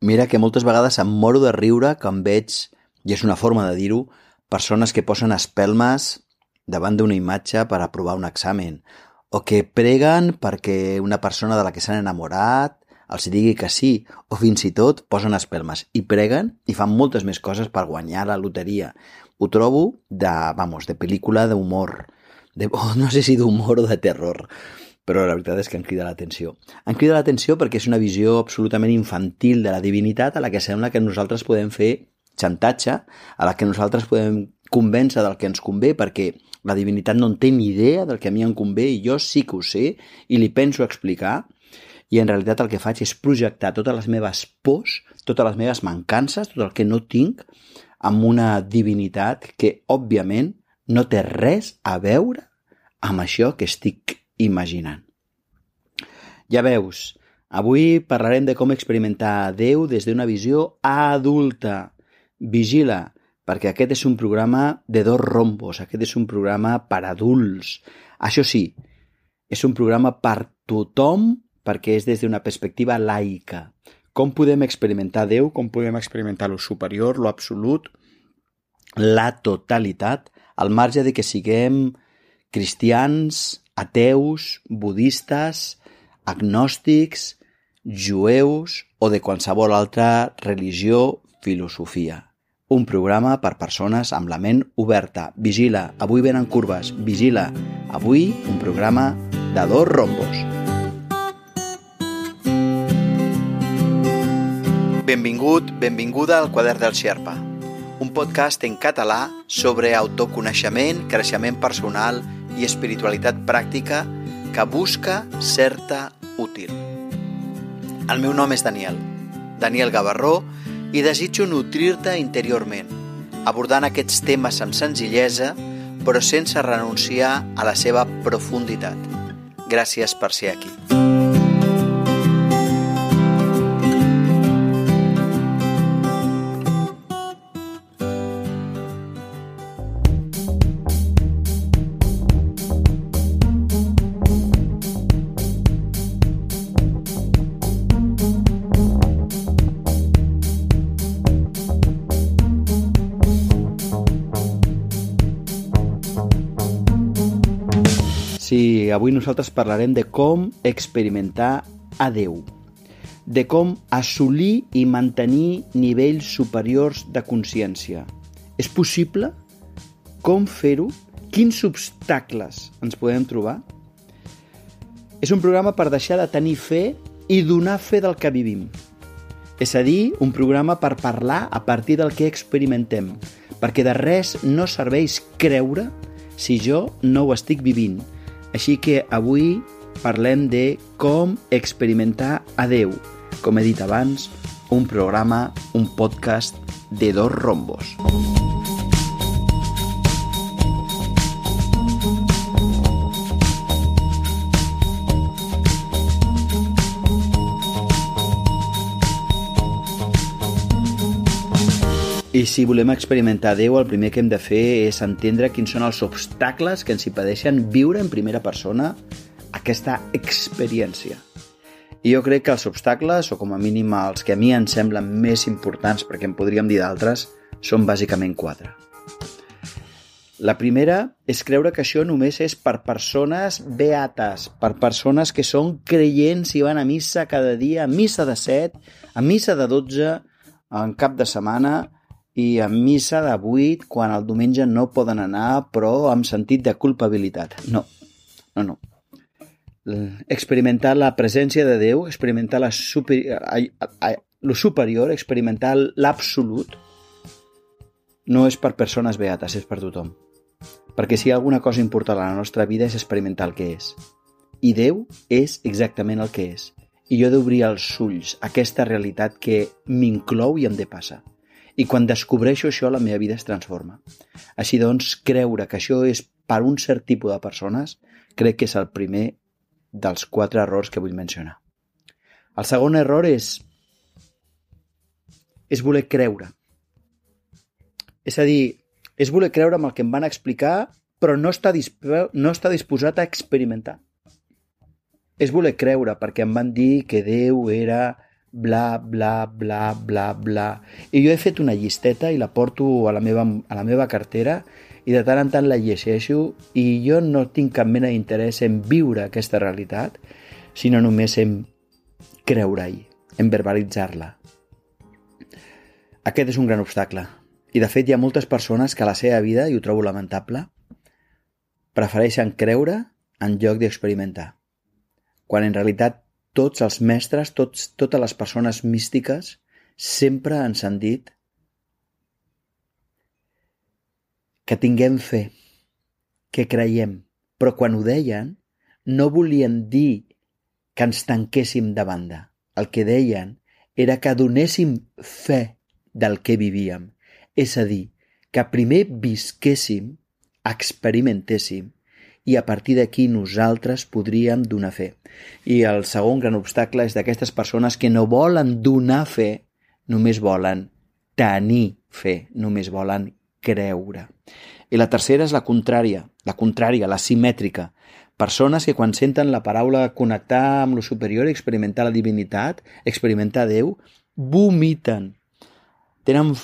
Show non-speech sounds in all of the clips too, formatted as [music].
Mira que moltes vegades em moro de riure quan veig, i és una forma de dir-ho, persones que posen espelmes davant d'una imatge per aprovar un examen, o que preguen perquè una persona de la que s'han enamorat els digui que sí, o fins i tot posen espelmes i preguen i fan moltes més coses per guanyar la loteria. Ho trobo de, vamos, de pel·lícula d'humor, de, oh, [laughs] no sé si d'humor o de terror, però la veritat és que em crida l'atenció. Em crida l'atenció perquè és una visió absolutament infantil de la divinitat a la que sembla que nosaltres podem fer xantatge, a la que nosaltres podem convèncer del que ens convé, perquè la divinitat no en té ni idea del que a mi em convé i jo sí que ho sé i li penso explicar i en realitat el que faig és projectar totes les meves pors, totes les meves mancances, tot el que no tinc, amb una divinitat que, òbviament, no té res a veure amb això que estic imaginant. Ja veus, avui parlarem de com experimentar Déu des d'una visió adulta. Vigila, perquè aquest és un programa de dos rombos, aquest és un programa per adults. Això sí, és un programa per tothom perquè és des d'una perspectiva laica. Com podem experimentar Déu, com podem experimentar lo superior, lo absolut, la totalitat, al marge de que siguem cristians, ateus, budistes, agnòstics, jueus o de qualsevol altra religió, filosofia. Un programa per persones amb la ment oberta. Vigila, avui venen curves. Vigila, avui un programa de dos rombos. Benvingut, benvinguda al Quadern del Xerpa, un podcast en català sobre autoconeixement, creixement personal i espiritualitat pràctica que busca certa útil. El meu nom és Daniel, Daniel Gavarró, i desitjo nutrir-te interiorment, abordant aquests temes amb senzillesa, però sense renunciar a la seva profunditat. Gràcies per ser aquí. Avui nosaltres parlarem de com experimentar a Déu, de com assolir i mantenir nivells superiors de consciència. És possible? Com fer-ho? Quins obstacles ens podem trobar? És un programa per deixar de tenir fe i donar fe del que vivim. És a dir, un programa per parlar a partir del que experimentem, perquè de res no serveix creure si jo no ho estic vivint, així que avui parlem de com experimentar a Déu. Com he dit abans, un programa, un podcast de dos rombos. I si volem experimentar Déu, el primer que hem de fer és entendre quins són els obstacles que ens impedeixen viure en primera persona aquesta experiència. I jo crec que els obstacles, o com a mínim els que a mi em semblen més importants, perquè en podríem dir d'altres, són bàsicament quatre. La primera és creure que això només és per persones beates, per persones que són creients i van a missa cada dia, a missa de 7, a missa de 12, en cap de setmana, i a missa de 8 quan el diumenge no poden anar però amb sentit de culpabilitat. No, no, no. Experimentar la presència de Déu, experimentar la super... lo superior, experimentar l'absolut, no és per persones beates, és per tothom. Perquè si hi ha alguna cosa important a la nostra vida és experimentar el que és. I Déu és exactament el que és. I jo he d'obrir els ulls a aquesta realitat que m'inclou i em depassa. I quan descobreixo això, la meva vida es transforma. Així doncs, creure que això és per un cert tipus de persones, crec que és el primer dels quatre errors que vull mencionar. El segon error és és voler creure. És a dir, és voler creure amb el que em van explicar, però no està, no està disposat a experimentar. És voler creure perquè em van dir que Déu era bla, bla, bla, bla, bla. I jo he fet una llisteta i la porto a la meva, a la meva cartera i de tant en tant la llegeixo i jo no tinc cap mena d'interès en viure aquesta realitat, sinó només en creure-hi, en verbalitzar-la. Aquest és un gran obstacle. I de fet hi ha moltes persones que a la seva vida, i ho trobo lamentable, prefereixen creure en lloc d'experimentar. Quan en realitat tots els mestres, tots, totes les persones místiques, sempre ens han dit que tinguem fe, que creiem, però quan ho deien no volien dir que ens tanquéssim de banda. El que deien era que donéssim fe del que vivíem, és a dir, que primer visquéssim, experimentéssim i a partir d'aquí nosaltres podríem donar fe. I el segon gran obstacle és d'aquestes persones que no volen donar fe, només volen tenir fe, només volen creure. I la tercera és la contrària, la contrària, la simètrica. Persones que quan senten la paraula connectar amb lo superior, experimentar la divinitat, experimentar Déu, vomiten. Tenen,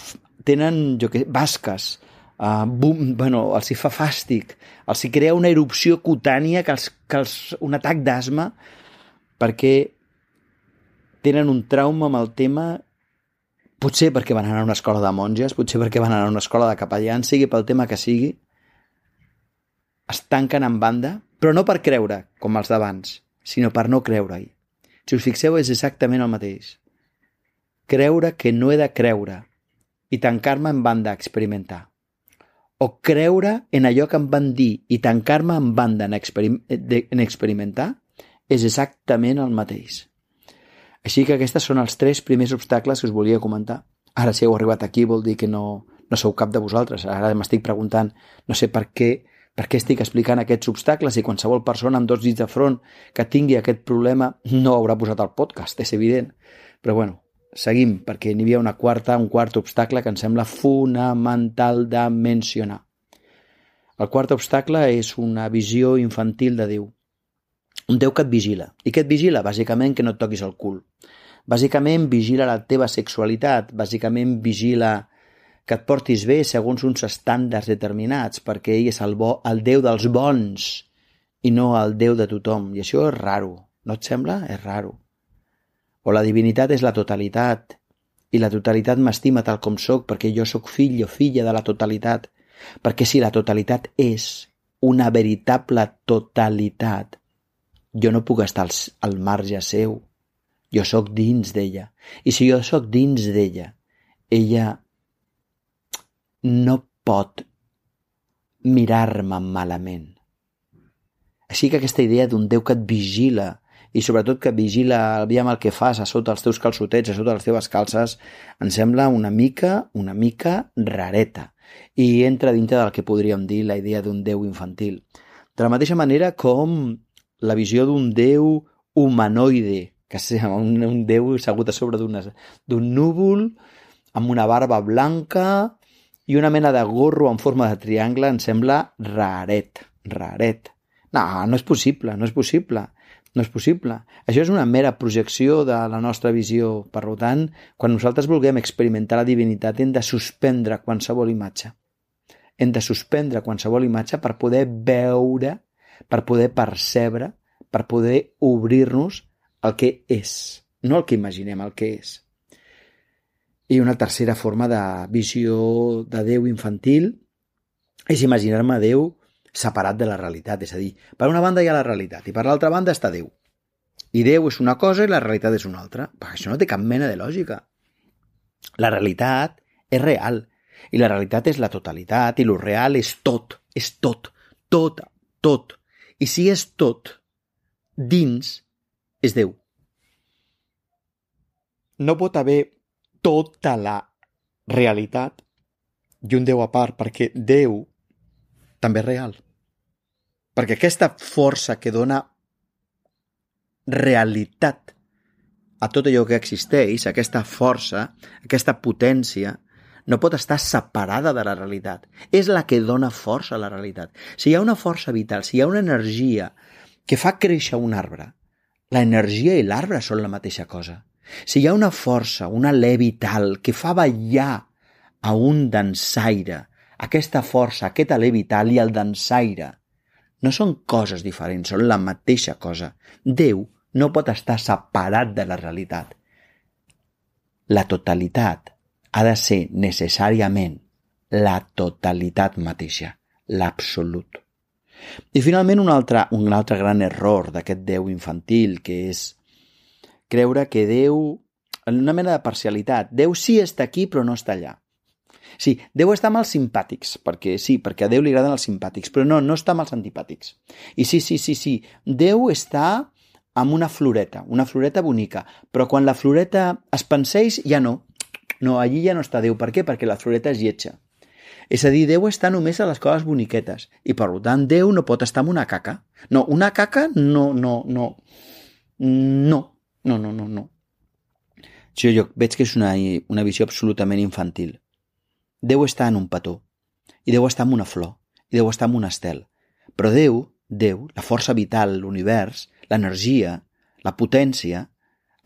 tenen jo que, basques, uh, boom, bueno, els hi fa fàstic, els hi crea una erupció cutània, que els, que els, un atac d'asma, perquè tenen un trauma amb el tema potser perquè van anar a una escola de monges, potser perquè van anar a una escola de capellans, sigui pel tema que sigui, es tanquen en banda, però no per creure, com els d'abans, sinó per no creure-hi. Si us fixeu, és exactament el mateix. Creure que no he de creure i tancar-me en banda a experimentar o creure en allò que em van dir i tancar-me en banda en, experim en experimentar és exactament el mateix. Així que aquests són els tres primers obstacles que us volia comentar. Ara, si heu arribat aquí, vol dir que no, no sou cap de vosaltres. Ara m'estic preguntant, no sé per què, per què estic explicant aquests obstacles i qualsevol persona amb dos dits de front que tingui aquest problema no haurà posat el podcast, és evident. Però bueno, seguim, perquè n'hi havia una quarta, un quart obstacle que em sembla fonamental de mencionar. El quart obstacle és una visió infantil de Déu. Un Déu que et vigila. I què et vigila? Bàsicament que no et toquis el cul. Bàsicament vigila la teva sexualitat. Bàsicament vigila que et portis bé segons uns estàndards determinats, perquè ell és el, bo, el Déu dels bons i no el Déu de tothom. I això és raro. No et sembla? És raro. O la divinitat és la totalitat, i la totalitat m'estima tal com sóc perquè jo sóc fill o filla de la totalitat, perquè si la totalitat és una veritable totalitat, jo no puc estar al, al marge seu, jo sóc dins d'ella. I si jo sóc dins d'ella, ella no pot mirar-me malament. Així que aquesta idea d'un Déu que et vigila, i sobretot que vigila aviam el que fas a sota els teus calçotets, a sota les teves calces, em sembla una mica, una mica rareta. I entra dintre del que podríem dir la idea d'un déu infantil. De la mateixa manera com la visió d'un déu humanoide, que és un, un déu assegut a sobre d'un núvol, amb una barba blanca i una mena de gorro en forma de triangle, em sembla raret, raret. No, no és possible, no és possible. No és possible. Això és una mera projecció de la nostra visió. Per tant, quan nosaltres vulguem experimentar la divinitat hem de suspendre qualsevol imatge. Hem de suspendre qualsevol imatge per poder veure, per poder percebre, per poder obrir-nos el que és, no el que imaginem, el que és. I una tercera forma de visió de Déu infantil és imaginar-me Déu separat de la realitat. És a dir, per una banda hi ha la realitat i per l'altra banda està Déu. I Déu és una cosa i la realitat és una altra. Perquè això no té cap mena de lògica. La realitat és real i la realitat és la totalitat i lo real és tot, és tot, tot, tot. I si és tot, dins és Déu. No pot haver tota la realitat i un Déu a part, perquè Déu també és real. Perquè aquesta força que dona realitat a tot allò que existeix, aquesta força, aquesta potència, no pot estar separada de la realitat. És la que dona força a la realitat. Si hi ha una força vital, si hi ha una energia que fa créixer un arbre, l'energia i l'arbre són la mateixa cosa. Si hi ha una força, una alè vital que fa ballar a un dansaire, aquesta força, aquest alè vital i el dansaire, no són coses diferents, són la mateixa cosa. Déu no pot estar separat de la realitat. La totalitat ha de ser necessàriament la totalitat mateixa, l'absolut. I finalment un altre, un altre gran error d'aquest Déu infantil, que és creure que Déu, en una mena de parcialitat, Déu sí està aquí però no està allà. Sí, Déu està amb els simpàtics, perquè sí, perquè a Déu li agraden els simpàtics, però no, no està amb els antipàtics. I sí, sí, sí, sí, Déu està amb una floreta, una floreta bonica, però quan la floreta es penseix, ja no. No, allí ja no està Déu. Per què? Perquè la floreta és lletja. És a dir, Déu està només a les coses boniquetes i per tant Déu no pot estar amb una caca. No, una caca no, no, no. No, no, no, no, no. Jo, jo veig que és una, una visió absolutament infantil. Déu està en un petó, i Déu està en una flor, i Déu està en un estel. Però Déu, Déu, la força vital, l'univers, l'energia, la potència,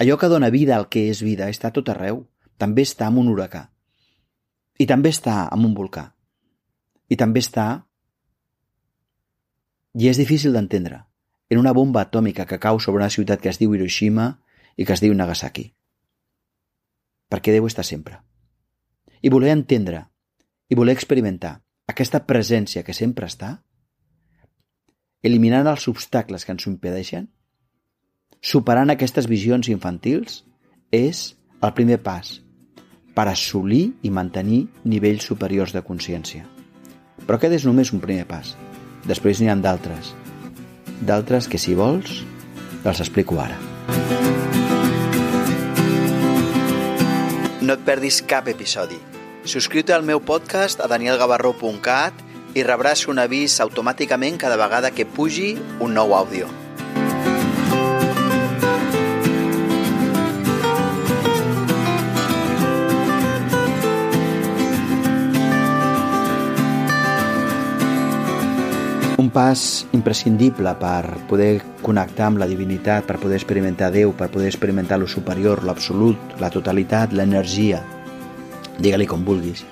allò que dona vida al que és vida, està tot arreu. També està en un huracà. I també està en un volcà. I també està... I és difícil d'entendre. En una bomba atòmica que cau sobre una ciutat que es diu Hiroshima i que es diu Nagasaki. Perquè Déu està sempre. I voler entendre i voler experimentar aquesta presència que sempre està, eliminant els obstacles que ens ho impedeixen, superant aquestes visions infantils, és el primer pas per assolir i mantenir nivells superiors de consciència. Però aquest és només un primer pas. Després n'hi ha d'altres. D'altres que, si vols, els explico ara. No et perdis cap episodi. Subscriu-te al meu podcast a danielgavarró.cat i rebràs un avís automàticament cada vegada que pugi un nou àudio. un pas imprescindible per poder connectar amb la divinitat, per poder experimentar Déu, per poder experimentar lo superior, l'absolut, la totalitat, l'energia, digue-li com vulguis,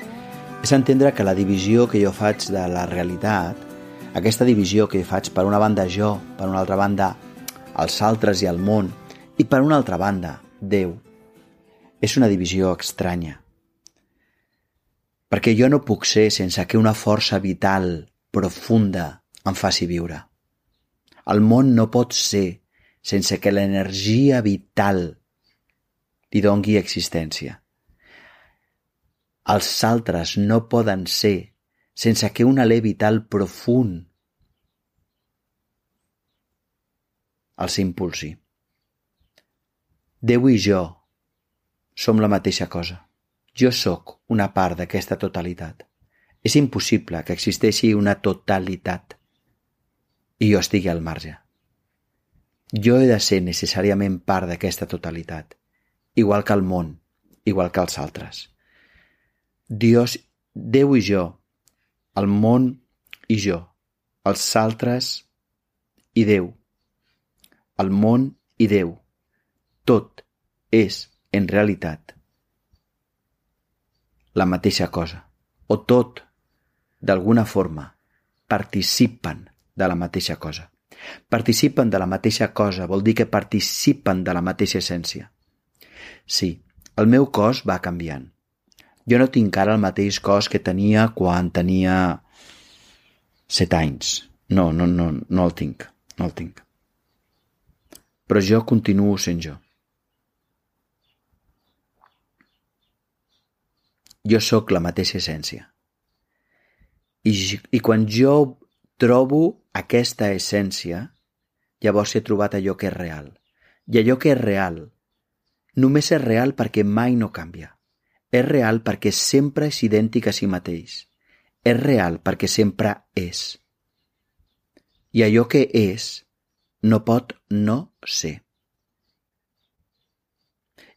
és entendre que la divisió que jo faig de la realitat, aquesta divisió que faig per una banda jo, per una altra banda els altres i el món, i per una altra banda Déu, és una divisió estranya. Perquè jo no puc ser sense que una força vital, profunda, em faci viure. El món no pot ser sense que l'energia vital li dongui existència. Els altres no poden ser sense que un alè vital profund els impulsi. Déu i jo som la mateixa cosa. Jo sóc una part d'aquesta totalitat. És impossible que existeixi una totalitat i jo estigui al marge. Jo he de ser necessàriament part d'aquesta totalitat, igual que el món, igual que els altres. Dios, Déu i jo, el món i jo, els altres i Déu, el món i Déu, tot és, en realitat, la mateixa cosa, o tot, d'alguna forma, participen de la mateixa cosa. Participen de la mateixa cosa vol dir que participen de la mateixa essència. Sí, el meu cos va canviant. Jo no tinc ara el mateix cos que tenia quan tenia set anys. No, no, no, no el tinc. No el tinc. Però jo continuo sent jo. Jo sóc la mateixa essència. I, I quan jo trobo aquesta essència, llavors he trobat allò que és real. I allò que és real només és real perquè mai no canvia. És real perquè sempre és idèntic a si mateix. És real perquè sempre és. I allò que és no pot no ser.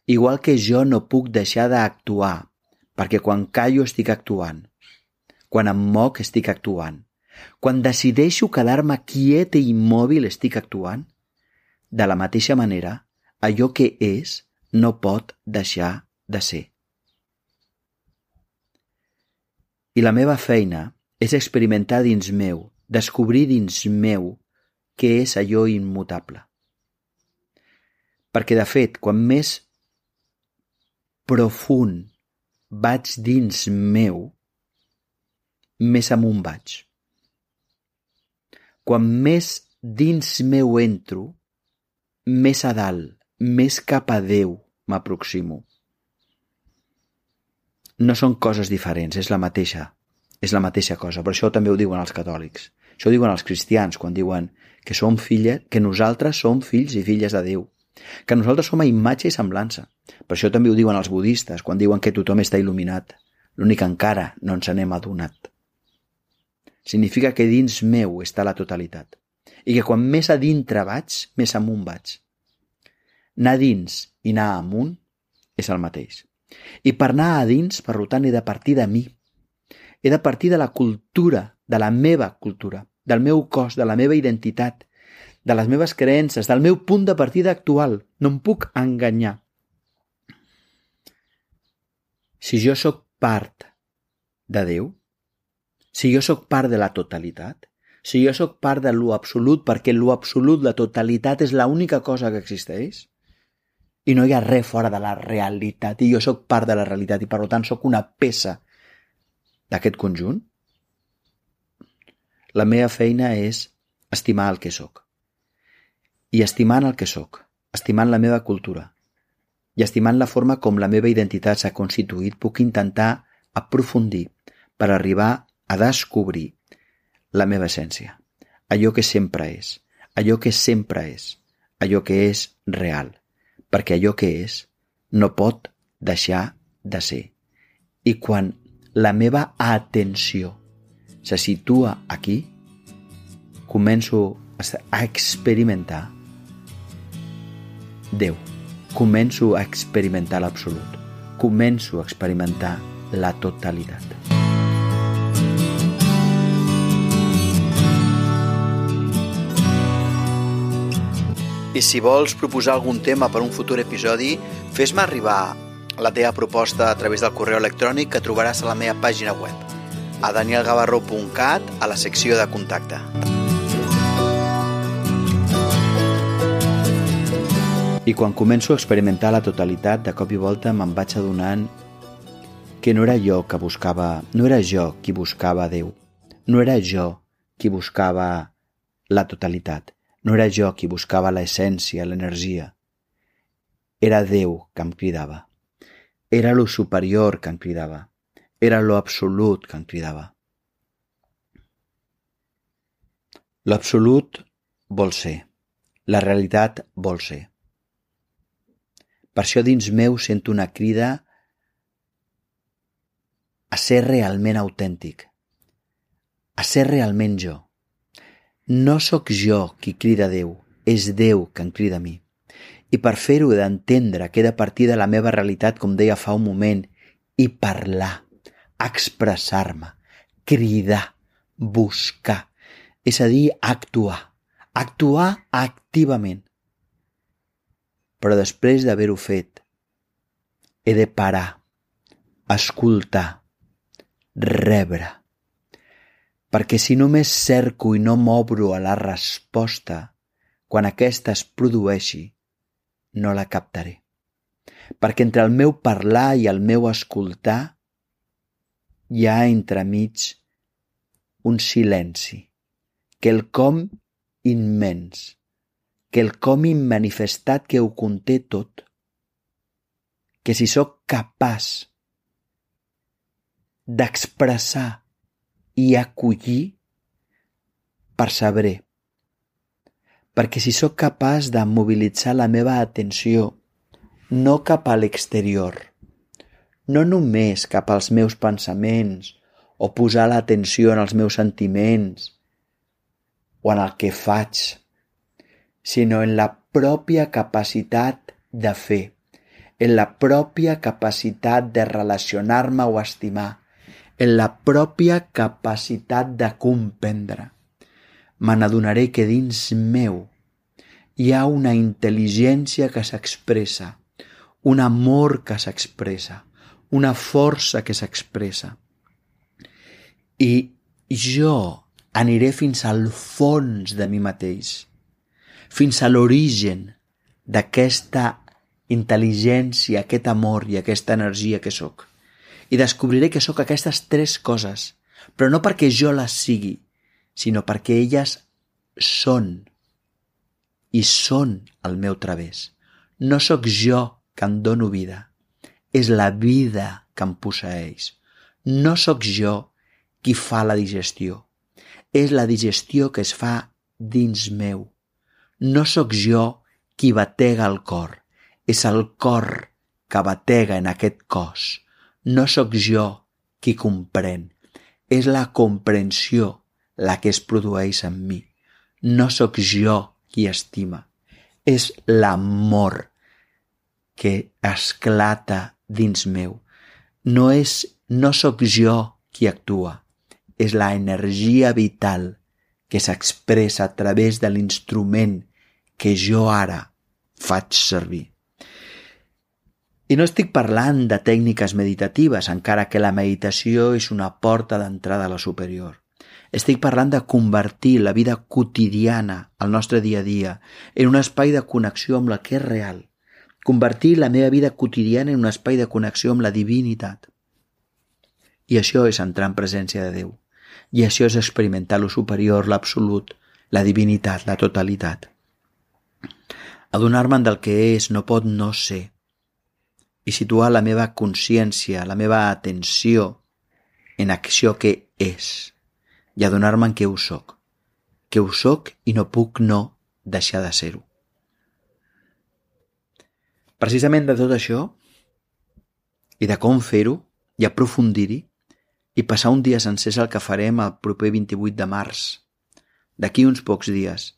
Igual que jo no puc deixar d'actuar, perquè quan callo estic actuant. Quan em moc estic actuant. Quan decideixo quedar-me quiet i immòbil estic actuant? De la mateixa manera, allò que és no pot deixar de ser. I la meva feina és experimentar dins meu, descobrir dins meu què és allò immutable. Perquè, de fet, quan més profund vaig dins meu, més amunt vaig. Quan més dins meu entro, més a dalt, més cap a Déu m'aproximo. No són coses diferents, és la mateixa. És la mateixa cosa, però això també ho diuen els catòlics. Això ho diuen els cristians quan diuen que som filla, que nosaltres som fills i filles de Déu. Que nosaltres som a imatge i semblança. Per això també ho diuen els budistes quan diuen que tothom està il·luminat. L'únic encara no ens n'hem adonat. Significa que dins meu està la totalitat. I que quan més a dintre vaig, més amunt vaig. Anar dins i anar amunt és el mateix. I per anar a dins, per tant, he de partir de mi. He de partir de la cultura, de la meva cultura, del meu cos, de la meva identitat, de les meves creences, del meu punt de partida actual. No em puc enganyar. Si jo sóc part de Déu, si jo sóc part de la totalitat, si jo sóc part de lo absolut, perquè lo absolut, la totalitat, és l'única cosa que existeix, i no hi ha res fora de la realitat, i jo sóc part de la realitat, i per tant sóc una peça d'aquest conjunt, la meva feina és estimar el que sóc. I estimant el que sóc, estimant la meva cultura, i estimant la forma com la meva identitat s'ha constituït, puc intentar aprofundir per arribar a descobrir la meva essència, allò que sempre és, allò que sempre és, allò que és real, perquè allò que és no pot deixar de ser. I quan la meva atenció se situa aquí, començo a experimentar Déu. Començo a experimentar l'absolut. Començo a experimentar la totalitat. I si vols proposar algun tema per un futur episodi, fes-me arribar la teva proposta a través del correu electrònic que trobaràs a la meva pàgina web, a danielgavarro.cat, a la secció de contacte. I quan començo a experimentar la totalitat, de cop i volta me'n vaig adonant que no era jo que buscava, no era jo qui buscava Déu, no era jo qui buscava la totalitat, no era jo qui buscava l'essència, l'energia. Era Déu que em cridava. Era lo superior que em cridava. Era lo absolut que em cridava. L'absolut vol ser. La realitat vol ser. Per això dins meu sento una crida a ser realment autèntic, a ser realment jo. No sóc jo qui crida a Déu, és Déu que em crida a mi. I per fer-ho he d'entendre que he de partir de la meva realitat, com deia fa un moment, i parlar, expressar-me, cridar, buscar, és a dir, actuar, actuar activament. Però després d'haver-ho fet, he de parar, escoltar, rebre. Perquè si només cerco i no m'obro a la resposta, quan aquesta es produeixi, no la captaré. Perquè entre el meu parlar i el meu escoltar hi ha entremig un silenci, que el com immens, que el com immanifestat que ho conté tot, que si sóc capaç d'expressar i acollir, percebré perquè si sóc capaç de mobilitzar la meva atenció no cap a l'exterior, no només cap als meus pensaments o posar l'atenció en els meus sentiments o en el que faig, sinó en la pròpia capacitat de fer, en la pròpia capacitat de relacionar-me o estimar, en la pròpia capacitat de comprendre me n'adonaré que dins meu hi ha una intel·ligència que s'expressa, un amor que s'expressa, una força que s'expressa. I jo aniré fins al fons de mi mateix, fins a l'origen d'aquesta intel·ligència, aquest amor i aquesta energia que sóc. I descobriré que sóc aquestes tres coses, però no perquè jo les sigui, sinó perquè elles són i són el meu través. No sóc jo que em dono vida, és la vida que em posseix. No sóc jo qui fa la digestió, és la digestió que es fa dins meu. No sóc jo qui batega el cor, és el cor que batega en aquest cos. No sóc jo qui comprèn, és la comprensió la que es produeix en mi. No sóc jo qui estima, és l'amor que esclata dins meu. No és, no sóc jo qui actua, és la energia vital que s'expressa a través de l'instrument que jo ara faig servir. I no estic parlant de tècniques meditatives, encara que la meditació és una porta d'entrada a la superior. Estic parlant de convertir la vida quotidiana, el nostre dia a dia, en un espai de connexió amb la que és real. Convertir la meva vida quotidiana en un espai de connexió amb la divinitat. I això és entrar en presència de Déu. I això és experimentar lo superior, l'absolut, la divinitat, la totalitat. Adonar-me'n del que és no pot no ser i situar la meva consciència, la meva atenció en acció que és i adonar-me'n que ho soc, que ho soc i no puc no deixar de ser-ho. Precisament de tot això i de com fer-ho i aprofundir-hi i passar un dia sencer el que farem el proper 28 de març. D'aquí uns pocs dies.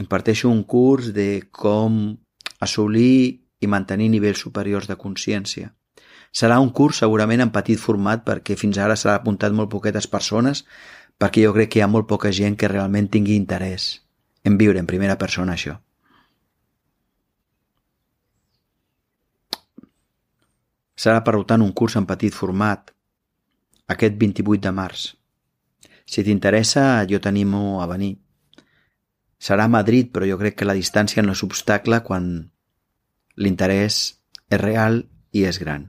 Imparteixo un curs de com assolir i mantenir nivells superiors de consciència. Serà un curs segurament en petit format perquè fins ara s'ha apuntat molt poquetes persones perquè jo crec que hi ha molt poca gent que realment tingui interès en viure en primera persona això. Serà, per tant, un curs en petit format aquest 28 de març. Si t'interessa, jo t'animo a venir. Serà a Madrid, però jo crec que la distància no és obstacle quan l'interès és real i és gran.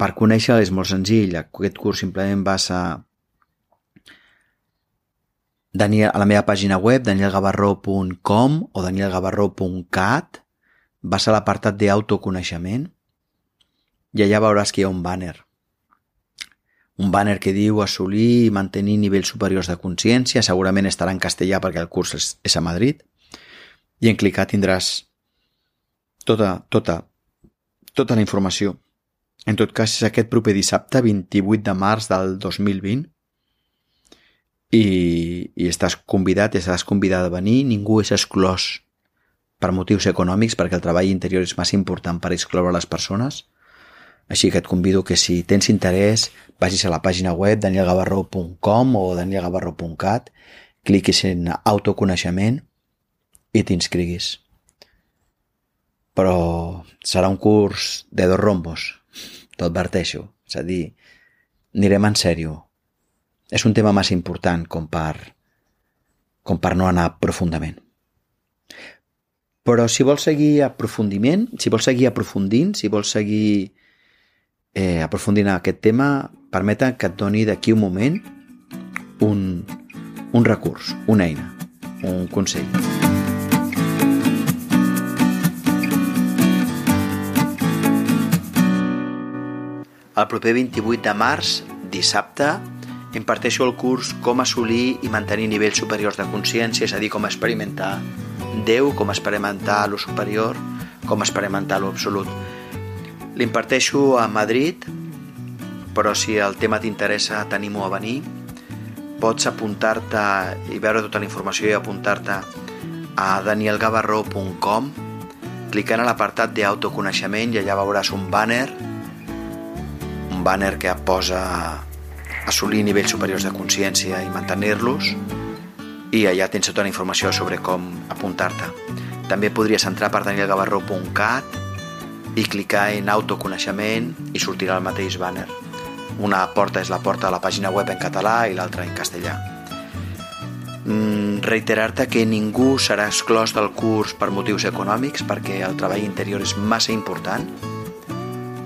Per conèixer és molt senzill. Aquest curs simplement vas a Daniel, a la meva pàgina web, danielgavarró.com o danielgavarró.cat, vas a l'apartat d'autoconeixement i allà veuràs que hi ha un banner un banner que diu assolir i mantenir nivells superiors de consciència, segurament estarà en castellà perquè el curs és a Madrid, i en clicar tindràs tota, tota, tota la informació. En tot cas, és aquest proper dissabte, 28 de març del 2020, i, i estàs convidat, estàs convidat a venir, ningú és exclòs per motius econòmics, perquè el treball interior és massa important per excloure les persones, així que et convido que si tens interès vagis a la pàgina web danielgavarró.com o danielgavarró.cat, cliquis en autoconeixement i t'inscriguis. Però serà un curs de dos rombos, t'ho adverteixo. És a dir, anirem en sèrio. És un tema massa important com per, com per no anar profundament. Però si vols seguir aprofundiment, si vols seguir aprofundint, si vols seguir eh, aprofundint aquest tema, permeta que et doni d'aquí un moment un, un recurs, una eina, un consell. El proper 28 de març, dissabte, imparteixo el curs Com assolir i mantenir nivells superiors de consciència, és a dir, com experimentar Déu, com experimentar lo superior, com experimentar lo absolut. L'imparteixo a Madrid, però si el tema t'interessa t'animo a venir. Pots apuntar-te i veure tota la informació i apuntar-te a danielgavarró.com clicant a l'apartat d'autoconeixement i allà veuràs un banner un banner que posa assolir nivells superiors de consciència i mantenir-los i allà tens tota la informació sobre com apuntar-te. També podries entrar per danielgavarró.cat i clicar en autoconeixement i sortirà el mateix banner. Una porta és la porta de la pàgina web en català i l'altra en castellà. Mm, Reiterar-te que ningú serà exclòs del curs per motius econòmics perquè el treball interior és massa important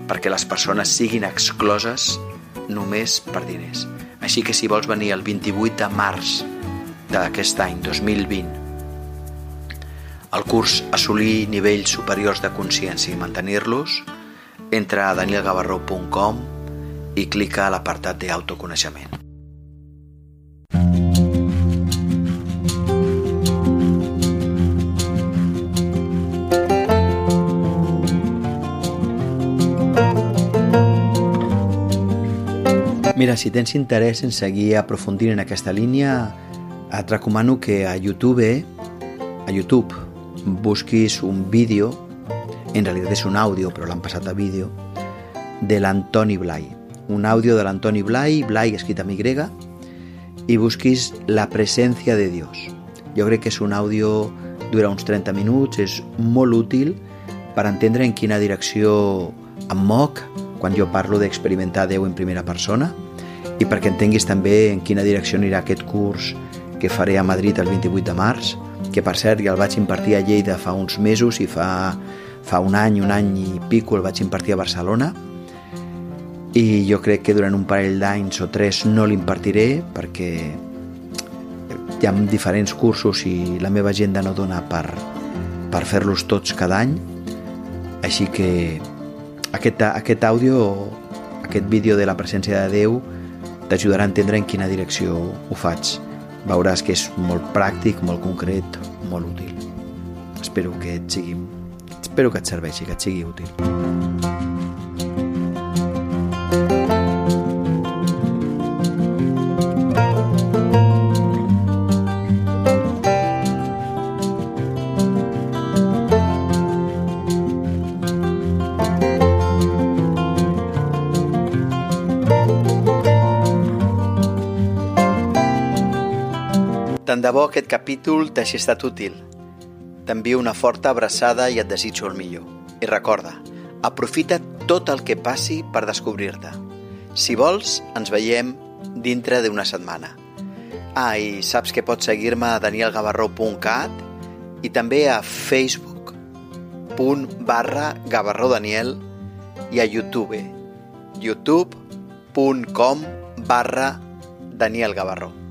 perquè les persones siguin excloses només per diners. Així que si vols venir el 28 de març d'aquest any 2020 el curs assolir nivells superiors de consciència i mantenir-los, entra a danielgavarró.com i clica a l'apartat d'autoconeixement. Mira, si tens interès en seguir aprofundint en aquesta línia, et recomano que a YouTube, a YouTube, busquis un vídeo, en realitat és un àudio, però l'han passat a vídeo, de l'Antoni Blai. Un àudio de l'Antoni Blai, Blai escrit amb Y, i busquis La presència de Dios. Jo crec que és un àudio, dura uns 30 minuts, és molt útil per entendre en quina direcció em moc quan jo parlo d'experimentar Déu en primera persona i perquè entenguis també en quina direcció anirà aquest curs que faré a Madrid el 28 de març que per cert ja el vaig impartir a Lleida fa uns mesos i fa, fa un any, un any i pico el vaig impartir a Barcelona. I jo crec que durant un parell d'anys o tres no l'impartiré perquè hi ha diferents cursos i la meva agenda no dona per, per fer-los tots cada any. Així que aquest, aquest àudio aquest vídeo de la presència de Déu t'ajudarà a entendre en quina direcció ho faig veuràs que és molt pràctic, molt concret, molt útil. Espero que et sigui, espero que et serveixi, que et sigui útil. Aquest capítol t'hagi estat útil. T'envio una forta abraçada i et desitjo el millor. I recorda, aprofita tot el que passi per descobrir-te. Si vols, ens veiem dintre d'una setmana. Ah, i saps que pots seguir-me a danielgavarró.cat i també a facebook.com barra gavarrodaniel i a youtube youtube.com barra Daniel Gavarró.